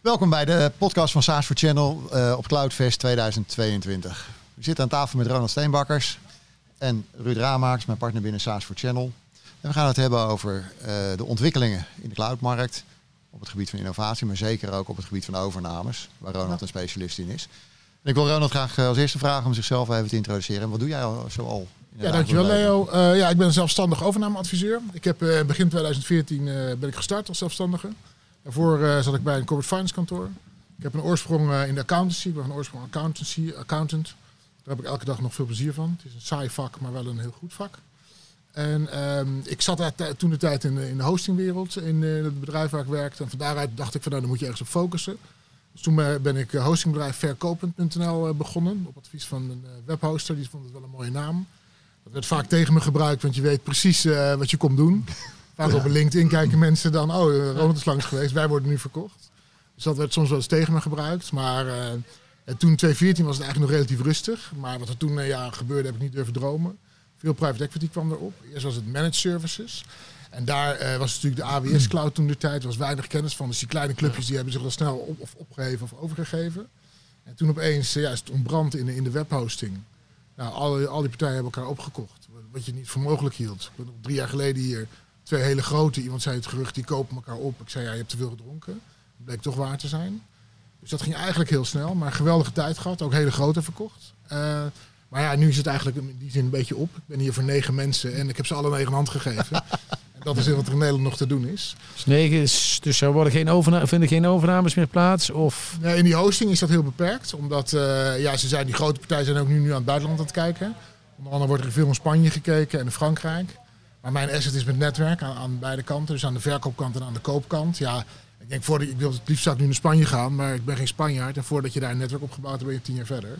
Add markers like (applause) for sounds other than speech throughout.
Welkom bij de podcast van SaaS for Channel uh, op Cloudfest 2022. We zitten aan tafel met Ronald Steenbakkers en Ruud Ramaaks, mijn partner binnen SaaS for Channel. En we gaan het hebben over uh, de ontwikkelingen in de cloudmarkt op het gebied van innovatie, maar zeker ook op het gebied van overnames, waar Ronald een specialist in is. En ik wil Ronald graag uh, als eerste vragen om zichzelf even te introduceren. Wat doe jij al, zo al? Ja, dankjewel Leo. Uh, ja, ik ben een zelfstandig overnameadviseur. Ik heb begin 2014 ben ik gestart als zelfstandige. Daarvoor zat ik bij een corporate finance kantoor. Ik heb een oorsprong in de accountancy. Ik ben van oorsprong accountancy, accountant. Daar heb ik elke dag nog veel plezier van. Het is een saai vak, maar wel een heel goed vak. En um, ik zat daar toen de tijd in in de hostingwereld, in het bedrijf waar ik werkte. En van daaruit dacht ik van nou, dan moet je ergens op focussen. Dus toen ben ik hostingbedrijf verkopen.nl begonnen. Op advies van een webhoster, die vond het wel een mooie naam. Dat werd vaak tegen me gebruikt, want je weet precies wat je komt doen. Vaak ja. op LinkedIn kijken mensen dan, oh, Ronald is langs geweest, wij worden nu verkocht. Dus dat werd soms wel eens tegen me gebruikt. Maar uh, toen 2014 was het eigenlijk nog relatief rustig. Maar wat er toen uh, ja, gebeurde, heb ik niet durven dromen. Veel private equity kwam erop. Eerst was het managed services. En daar was natuurlijk de AWS cloud toen de tijd. Er was weinig kennis van. Dus die kleine clubjes die hebben zich wel snel op, of opgegeven of overgegeven. En toen opeens ja, is het ontbrand in de, in de webhosting. Nou, al, al die partijen hebben elkaar opgekocht. Wat je niet voor mogelijk hield. Ik ben drie jaar geleden hier. Twee hele grote. Iemand zei het gerucht, die kopen elkaar op. Ik zei, ja, je hebt te veel gedronken. Dat bleek toch waar te zijn. Dus dat ging eigenlijk heel snel. Maar geweldige tijd gehad. Ook hele grote verkocht. Uh, maar ja, nu is het eigenlijk in die zin een beetje op. Ik ben hier voor negen mensen en ik heb ze alle negen hand gegeven. (laughs) en dat is wat er in Nederland nog te doen is. Dus negen is, dus er worden geen vinden geen overnames meer plaats? Of? Nee, in die hosting is dat heel beperkt. Omdat uh, ja, ze zijn, die grote partijen zijn ook nu, nu aan het buitenland aan het kijken. Onder andere wordt er veel in Spanje gekeken en in Frankrijk. Maar mijn asset is met netwerk aan, aan beide kanten. Dus aan de verkoopkant en aan de koopkant. Ja, ik denk, voor de, ik wil het liefst nu naar Spanje gaan, maar ik ben geen Spanjaard. En voordat je daar een netwerk opgebouwd hebt, ben je tien jaar verder.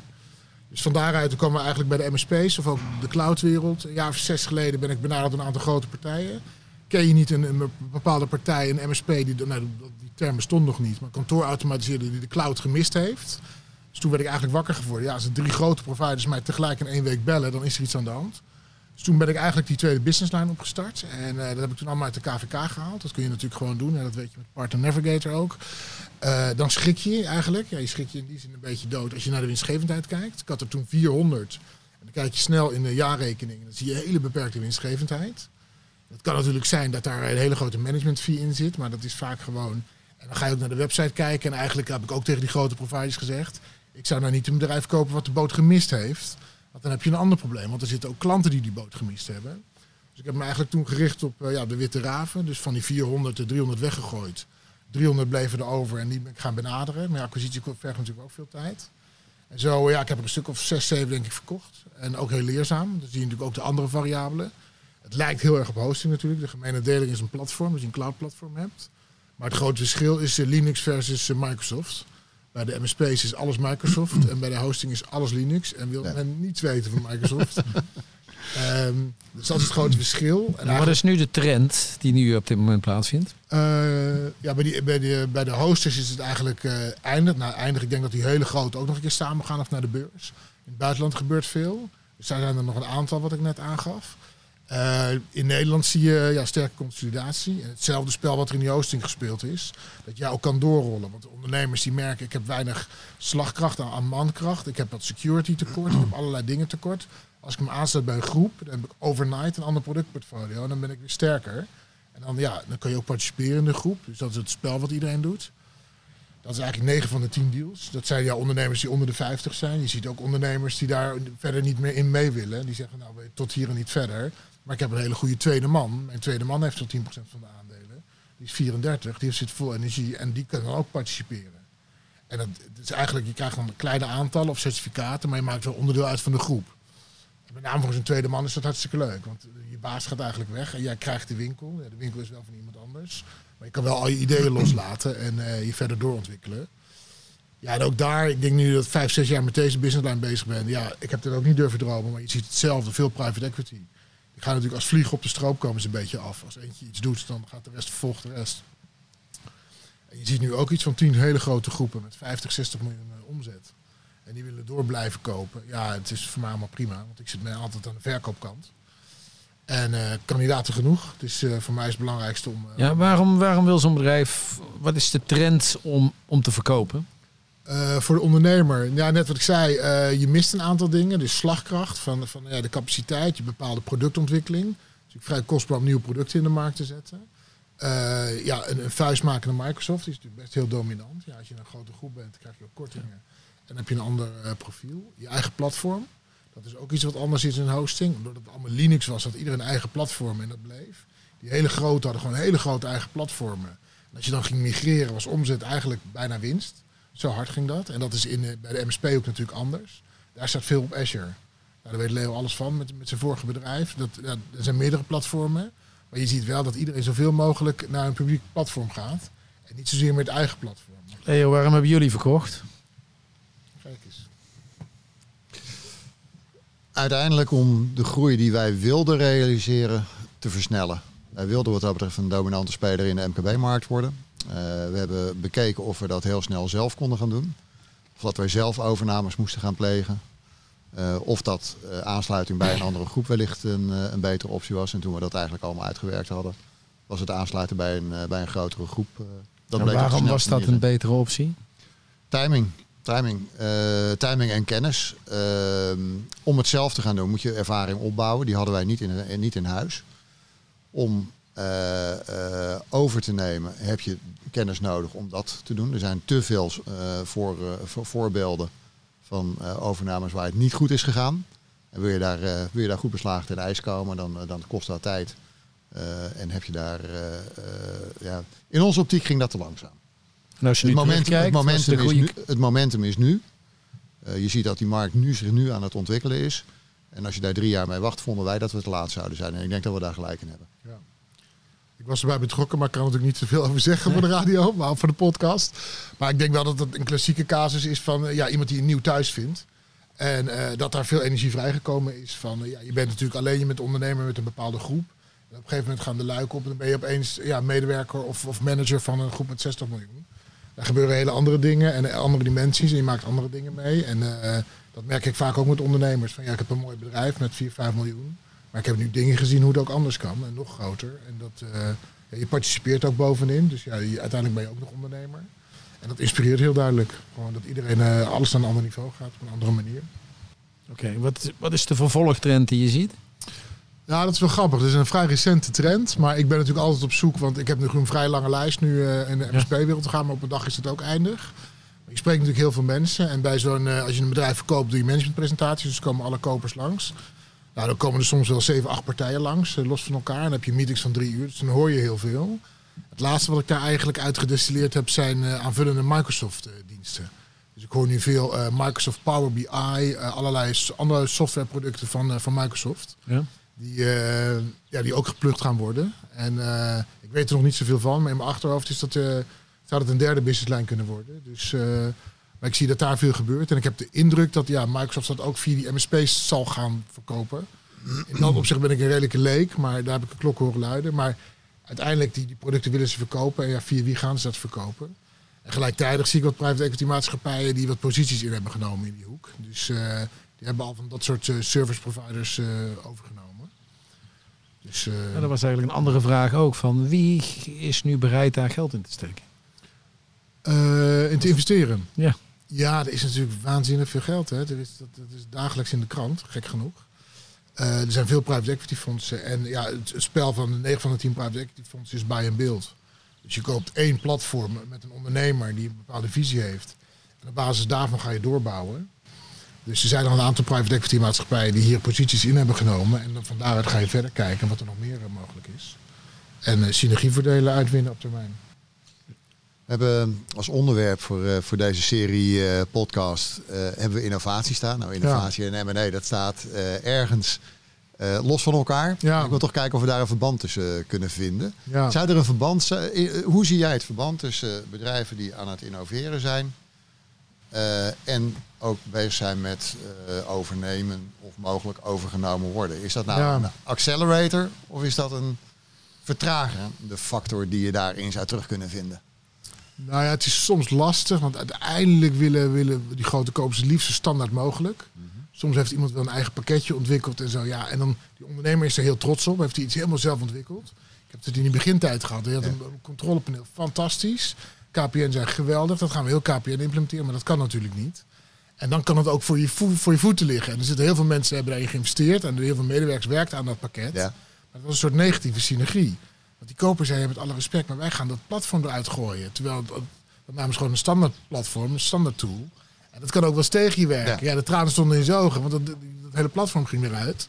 Dus van daaruit kwamen we eigenlijk bij de MSP's of ook de cloudwereld. Een jaar of zes geleden ben ik benaderd door een aantal grote partijen. Ken je niet een, een bepaalde partij, een MSP, die, nou, die term bestond nog niet, maar kantoorautomatiseerder die de cloud gemist heeft. Dus toen werd ik eigenlijk wakker geworden. Ja, als er drie grote providers mij tegelijk in één week bellen, dan is er iets aan de hand. Dus toen ben ik eigenlijk die tweede businesslijn opgestart. En uh, dat heb ik toen allemaal uit de KVK gehaald. Dat kun je natuurlijk gewoon doen. En dat weet je met Partner Navigator ook. Uh, dan schrik je eigenlijk. Ja, je schrik je in die zin een beetje dood als je naar de winstgevendheid kijkt. Ik had er toen 400. En dan kijk je snel in de jaarrekening. En dan zie je hele beperkte winstgevendheid. Het kan natuurlijk zijn dat daar een hele grote management fee in zit. Maar dat is vaak gewoon... En dan ga je ook naar de website kijken. En eigenlijk heb ik ook tegen die grote providers gezegd... Ik zou nou niet een bedrijf kopen wat de boot gemist heeft. Want dan heb je een ander probleem. Want er zitten ook klanten die die boot gemist hebben. Dus ik heb me eigenlijk toen gericht op uh, ja, de witte raven. Dus van die 400 de 300 weggegooid. 300 bleven er over en die ik gaan benaderen. Maar acquisitie vergt natuurlijk ook veel tijd. En zo, ja, ik heb er een stuk of 6, 7 denk ik verkocht. En ook heel leerzaam. Dan zie je natuurlijk ook de andere variabelen. Het lijkt heel erg op hosting natuurlijk. De gemene deling is een platform, als je een cloud platform hebt. Maar het grote verschil is Linux versus Microsoft. Bij de MSP's is alles Microsoft en bij de hosting is alles Linux. En wil men niets weten van Microsoft. um, (laughs) dus dat is het grote verschil. En wat is nu de trend die nu op dit moment plaatsvindt? Uh, ja, bij, die, bij, die, bij de hosters is het eigenlijk uh, eindig. Nou, eindig. Ik denk dat die hele grote ook nog een keer samen gaan of naar de beurs. In het buitenland gebeurt veel. Dus daar zijn er nog een aantal wat ik net aangaf. Uh, in Nederland zie je ja, sterke consolidatie. En hetzelfde spel wat er in die hosting gespeeld is. Dat jij ook kan doorrollen. Want de ondernemers die merken, ik heb weinig slagkracht aan, mankracht. Ik heb wat security tekort. Ik heb allerlei dingen tekort. Als ik me aansluit bij een groep, dan heb ik overnight een ander productportfolio. En dan ben ik weer sterker. En dan, ja, dan kun je ook participeren in de groep. Dus dat is het spel wat iedereen doet. Dat is eigenlijk 9 van de 10 deals. Dat zijn ja ondernemers die onder de 50 zijn. Je ziet ook ondernemers die daar verder niet meer in mee willen. Die zeggen, nou, tot hier en niet verder. Maar ik heb een hele goede tweede man. Mijn tweede man heeft zo'n 10% van de aandelen. Die is 34, die zit vol energie en die kan dan ook participeren. En dat, is eigenlijk, je krijgt dan een kleine aantal of certificaten, maar je maakt wel onderdeel uit van de groep. Met name voor zo'n tweede man is dat hartstikke leuk. Want je baas gaat eigenlijk weg en jij krijgt de winkel. Ja, de winkel is wel van iemand anders. Maar je kan wel al je ideeën loslaten en uh, je verder doorontwikkelen. Ja, en ook daar, ik denk nu dat ik vijf, zes jaar met deze businessline bezig ben. Ja, ik heb dat ook niet durven dromen, maar je ziet hetzelfde, veel private equity. Ik ga natuurlijk als vlieg op de stroop komen ze een beetje af. Als eentje iets doet, dan gaat de rest vervolgt de rest. Je ziet nu ook iets van tien hele grote groepen met 50, 60 miljoen uh, omzet. En die willen door blijven kopen. Ja, het is voor mij allemaal prima, want ik zit mij altijd aan de verkoopkant. En eh, kandidaten genoeg. Dus eh, voor mij is het belangrijkste om... eh, Ja, waarom, waarom wil zo'n bedrijf, wat is de trend om, om te verkopen? Eh, voor de ondernemer, ja, net wat ik zei, eh, je mist een aantal dingen. Dus slagkracht van, van ja, de capaciteit, je bepaalde productontwikkeling. Het is natuurlijk vrij kostbaar om nieuwe producten in de markt te zetten. Eh, ja, een, een vuistmakende Microsoft die is natuurlijk best heel dominant. Ja, als je in een grote groep bent, krijg je ook kortingen. En dan heb je een ander profiel. Je eigen platform, dat is ook iets wat anders is in hosting. Omdat het allemaal Linux was, had iedereen een eigen platform en dat bleef. Die hele grote hadden gewoon hele grote eigen platformen. En als je dan ging migreren, was omzet eigenlijk bijna winst. Zo hard ging dat. En dat is in, eh, bij de MSP ook natuurlijk anders. Daar staat veel op Azure. Nou, daar weet Leo alles van met, met zijn vorige bedrijf. Dat, ja, er zijn meerdere platformen. Maar je ziet wel dat iedereen zoveel mogelijk naar een publiek platform gaat. En niet zozeer met eigen platform. Leo, waarom hebben jullie verkocht? Kijk eens. Uiteindelijk om de groei die wij wilden realiseren te versnellen. Wij wilden wat dat betreft een dominante speler in de MKB-markt worden. Eh, we hebben bekeken of we dat heel snel zelf konden gaan doen. Of dat wij zelf overnames moesten gaan plegen. Eh, of dat eh, aansluiting bij een andere groep wellicht een, een betere optie was. En toen we dat eigenlijk allemaal uitgewerkt hadden, was het aansluiten bij een, bij een grotere groep. dat bleek waarom was dat een betere optie? Timing. Timing. Timing en kennis. Om het zelf te gaan doen moet je ervaring opbouwen. Die hadden wij niet in, niet in huis. Om eh, eh, over te nemen heb je kennis nodig om dat te doen. Er zijn te veel eh, voor, eh, voor- voorbeelden van eh, overnames waar het niet goed is gegaan. En wil je daar, eh, wil je daar goed beslagen ten ijs komen, dan, dan kost dat tijd. Eh, en heb je daar... eh, eh, ja. In onze optiek ging dat te langzaam. En als je Het nu momentum, het, is nu, het momentum is nu. Eh, je ziet dat die markt nu zich nu aan het ontwikkelen is. En als je daar drie jaar mee wacht, vonden wij dat we te laat zouden zijn. En ik denk dat we daar gelijk in hebben. Ik was erbij betrokken, maar ik kan er natuurlijk niet zoveel over zeggen voor de radio, maar voor de podcast. Maar ik denk wel dat het een klassieke casus is van eh, ja, iemand die een nieuw thuis vindt. En eh, dat daar veel energie vrijgekomen is van, eh, ja, je bent natuurlijk alleen je bent ondernemer met een bepaalde groep. En op een gegeven moment gaan de luiken op en dan ben je opeens ja, medewerker of, of manager van een groep met 60 miljoen. Daar gebeuren hele andere dingen en andere dimensies en je maakt andere dingen mee. En dat merk ik vaak ook met ondernemers. Van ja, ik heb een mooi bedrijf met 4, 5 miljoen. Maar ik heb nu dingen gezien hoe het ook anders kan en nog groter. En dat, eh, ja, je participeert ook bovenin. Dus ja, je- uiteindelijk ben je ook nog ondernemer. En dat inspireert heel duidelijk. Gewoon dat iedereen eh, alles naar een ander niveau gaat op een andere manier. Oké, wat, wat is de vervolgtrend die je ziet? Ja, dat is wel grappig. Dat is een vrij recente trend. Maar ik ben natuurlijk altijd op zoek. Want ik heb nu een vrij lange lijst nu eh, in de MSP-wereld te gaan. Maar op een dag is het ook eindig. Ik spreek natuurlijk heel veel mensen. En bij zo'n, als je een bedrijf verkoopt, doe je managementpresentaties. Dus komen alle kopers langs. Nou, dan komen er soms wel zeven, acht partijen langs, eh, los van elkaar. En dan heb je meetings van drie uur. Dus dan hoor je heel veel. Het laatste wat ik daar eigenlijk uit gedestilleerd heb, zijn eh, aanvullende Microsoft-diensten. Dus ik hoor nu veel eh, Microsoft Power BI, allerlei andere softwareproducten van, van Microsoft. Ja. Die, ja, die ook geplukt gaan worden. En ik weet er nog niet zoveel van, maar in mijn achterhoofd is dat, zou dat een derde businesslijn kunnen worden. Dus, maar ik zie dat daar veel gebeurt. En ik heb de indruk dat ja, Microsoft dat ook via die MSP's zal gaan verkopen. In dat opzicht ben ik een redelijke leek, maar daar heb ik een klok horen luiden. Maar uiteindelijk, die, die producten willen ze verkopen. En ja, via wie gaan ze dat verkopen? En gelijktijdig zie ik wat private equity maatschappijen die wat posities in hebben genomen in die hoek. Dus eh, die hebben al van dat soort eh, service providers eh, overgenomen. Dus, Ja, dat was eigenlijk een andere vraag ook. Van wie is nu bereid daar geld in te steken? in te investeren. Ja. Ja, er is natuurlijk waanzinnig veel geld. Hè. Er is, dat, dat is dagelijks in de krant, gek genoeg. Eh, er zijn veel private equity fondsen. En ja, het, spel van de 9 van de 10 private equity fondsen is buy and build. Dus je koopt één platform met een ondernemer die een bepaalde visie heeft. En op basis daarvan ga je doorbouwen. Dus er zijn al een aantal private equity maatschappijen die hier posities in hebben genomen. En van daaruit ga je verder kijken wat er nog meer eh, mogelijk is. En eh, synergievoordelen uitwinnen op termijn. We hebben als onderwerp voor, eh, voor deze serie eh, podcast eh, hebben we innovatie staan. Nou, innovatie en M&A, dat staat ergens los van elkaar. Ja. Ik wil toch kijken of we daar een verband tussen kunnen vinden. Ja. Zou er een verband zijn? Hoe zie jij het verband tussen bedrijven die aan het innoveren zijn en ook bezig zijn met overnemen of mogelijk overgenomen worden? Is dat nou Ja. een accelerator of is dat een vertragende factor die je daarin zou terug kunnen vinden? Nou ja, het is soms lastig, want uiteindelijk willen, willen die grote kopers het liefst zo standaard mogelijk. Soms heeft iemand wel een eigen pakketje ontwikkeld en zo. Ja, en dan die ondernemer is er heel trots op. Heeft hij iets helemaal zelf ontwikkeld. Ik heb het in de begintijd gehad. Je had een, een controlepaneel, fantastisch. KPN zijn geweldig. Dat gaan we heel KPN implementeren, maar dat kan natuurlijk niet. En dan kan het ook voor je, vo- voor je voeten liggen. En er zitten heel veel mensen hebben daarin geïnvesteerd. En heel veel medewerkers werken aan dat pakket. Ja. Maar dat was een soort negatieve synergie. Want die koper zei, met alle respect, maar wij gaan dat platform eruit gooien. Terwijl dat, dat namens gewoon een standaard platform, een standaard tool. En dat kan ook wel eens tegen je werken. Ja, de tranen stonden in zijn ogen, want dat, dat hele platform ging eruit.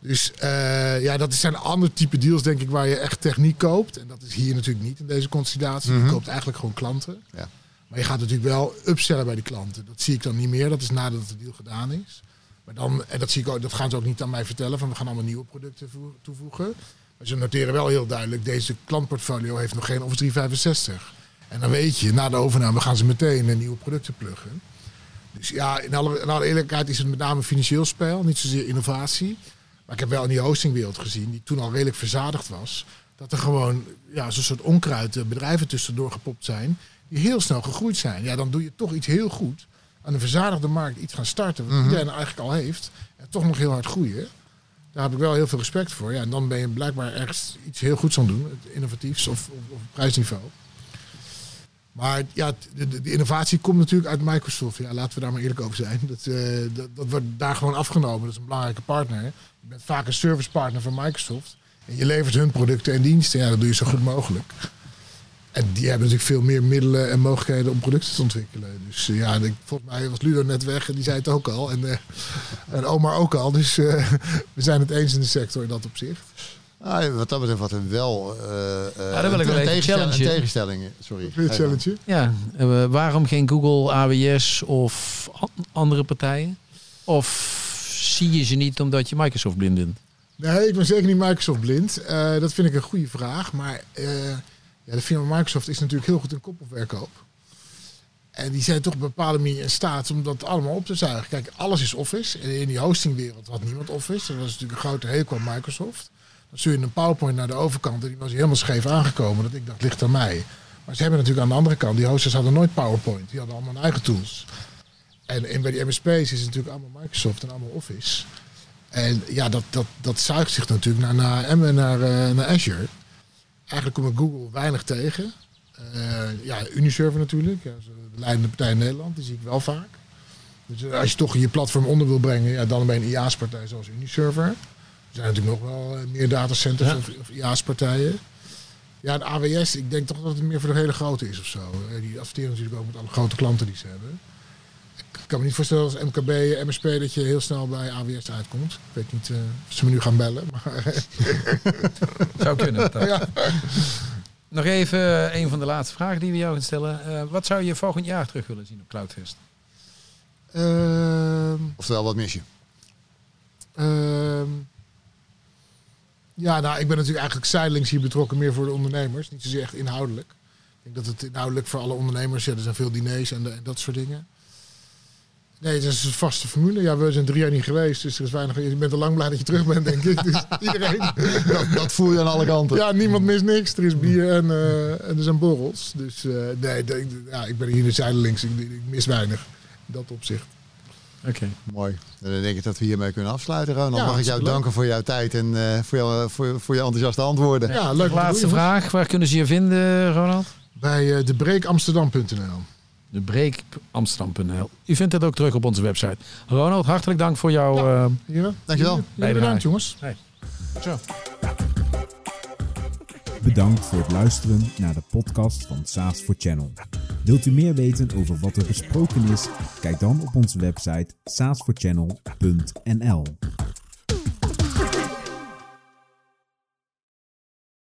Dus eh, ja, dat zijn andere type deals, denk ik, waar je echt techniek koopt. En dat is hier natuurlijk niet in deze constellatie. Je koopt eigenlijk gewoon klanten. Ja. Maar je gaat natuurlijk wel upsellen bij die klanten. Dat zie ik dan niet meer. Dat is nadat de deal gedaan is. Maar dan, en dat, zie ik ook, dat gaan ze ook niet aan mij vertellen, van we gaan allemaal nieuwe producten voe- toevoegen. Maar ze noteren wel heel duidelijk, deze klantportfolio heeft nog geen Office 365. En dan weet je, na de overname gaan ze meteen een nieuwe producten pluggen. Dus ja, in alle, eerlijkheid is het met name financieel spel, niet zozeer innovatie. Maar ik heb wel in die hostingwereld gezien, die toen al redelijk verzadigd was, dat er gewoon ja, zo'n soort onkruid eh, bedrijven tussendoor gepopt zijn, die heel snel gegroeid zijn. Ja, dan doe je toch iets heel goed aan een verzadigde markt iets gaan starten, wat iedereen eigenlijk al heeft, en toch nog heel hard groeien. Daar heb ik wel heel veel respect voor. Ja, en dan ben je blijkbaar ergens iets heel goeds aan het doen, innovatiefs of, of, of prijsniveau. Maar ja, de, de, de innovatie komt natuurlijk uit Microsoft. Ja, laten we daar maar eerlijk over zijn. Dat, eh, dat, dat wordt daar gewoon afgenomen. Dat is een belangrijke partner. Je bent vaak een servicepartner van Microsoft. En je levert hun producten en diensten. Ja, dat doe je zo goed mogelijk. En die hebben natuurlijk veel meer middelen en mogelijkheden om producten te ontwikkelen. Dus eh, ja, ik, volgens mij was Ludo net weg en die zei het ook al. En, eh, en Omar ook al. Dus eh, (laughs) we zijn het eens in de sector in dat opzicht. Ah, wat dat betreft wat er wel... eh eh, Ja, dan wil ik wel een even een tegenstelling. Sorry. Een challenge. Ja, eh, waarom geen Google, AWS of an- andere partijen? Of zie je ze niet omdat je Microsoft blind bent? Nee, ik ben zeker niet Microsoft blind. Eh, dat vind ik een goede vraag. Maar eh, de firma Microsoft is natuurlijk heel goed in koppelverkoop. En die zijn toch op een bepaalde manier in staat om dat allemaal op te zuigen. Kijk, alles is Office. En in die hostingwereld had niemand Office. Dat was natuurlijk een grote hekel aan Microsoft. Dan stuur je een PowerPoint naar de overkant en die was helemaal scheef aangekomen. Dat ik dacht, ligt aan mij. Maar ze hebben natuurlijk aan de andere kant, die hosters hadden nooit PowerPoint. Die hadden allemaal hun eigen tools. En, en bij die MSP's is het natuurlijk allemaal Microsoft en allemaal Office. En ja, dat, dat, dat zuigt zich natuurlijk naar, naar, naar, eh, naar Azure. Eigenlijk kom ik Google weinig tegen. Eh, ja, Uniserver natuurlijk. Ja, de leidende partij in Nederland, die zie ik wel vaak. Dus eh, als je toch je platform onder wil brengen, ja, dan ben je een IaaS-partij zoals Uniserver. Er zijn natuurlijk nog wel eh, meer datacenters Ja. of, of IaaS-partijen. Ja, de AWS, ik denk toch dat het meer voor de hele grote is of zo. Die adverteren natuurlijk ook met alle grote klanten die ze hebben. Ik kan me niet voorstellen als MKB, MSP dat je heel snel bij AWS uitkomt. Ik weet niet eh, of ze me nu gaan bellen. Maar (laughs) Zou kunnen. ja. Nog even eh, een van de laatste vragen die we jou gaan stellen. Eh, wat zou je volgend jaar terug willen zien op Cloudfest? Ehm, Oftewel, wat mis je? Ehm, ja, nou, ik ben natuurlijk eigenlijk zijdelings hier betrokken meer voor de ondernemers. Niet zozeer echt inhoudelijk. Ik denk dat het inhoudelijk voor alle ondernemers, ja, er zijn veel diners en, de- en dat soort dingen. Nee, het is een vaste formule. Ja, we zijn drie jaar niet geweest, dus er is weinig. Je bent al lang blij dat je terug bent, denk ik. Dus (laughs) iedereen. Dat, dat voel je aan alle kanten. Ja, niemand mist niks. Er is bier en, eh, en er zijn borrels. Dus eh, nee, de- ja, ik ben hier de zijdelings. Ik, ik mis weinig in dat opzicht. Oké. Mooi. Dan denk ik dat we hiermee kunnen afsluiten, Ronald. Ja, Mag ik jou leuk. danken voor jouw tijd en eh, voor, jou, voor, voor je enthousiaste antwoorden. Ja, leuk. Laatste vraag. Waar kunnen ze je vinden, Ronald? Bij debreekamsterdam.nl. De Breek.amsterdam.nl. U vindt het ook terug op onze website. Ronald, hartelijk dank voor jouw... Ja. eh, Hier, Dankjewel. Bedankt, jongens. zo. Bedankt voor het luisteren naar de podcast van SaaS for Channel. Wilt u meer weten over wat er besproken is? Kijk dan op onze website saasforchannel.nl.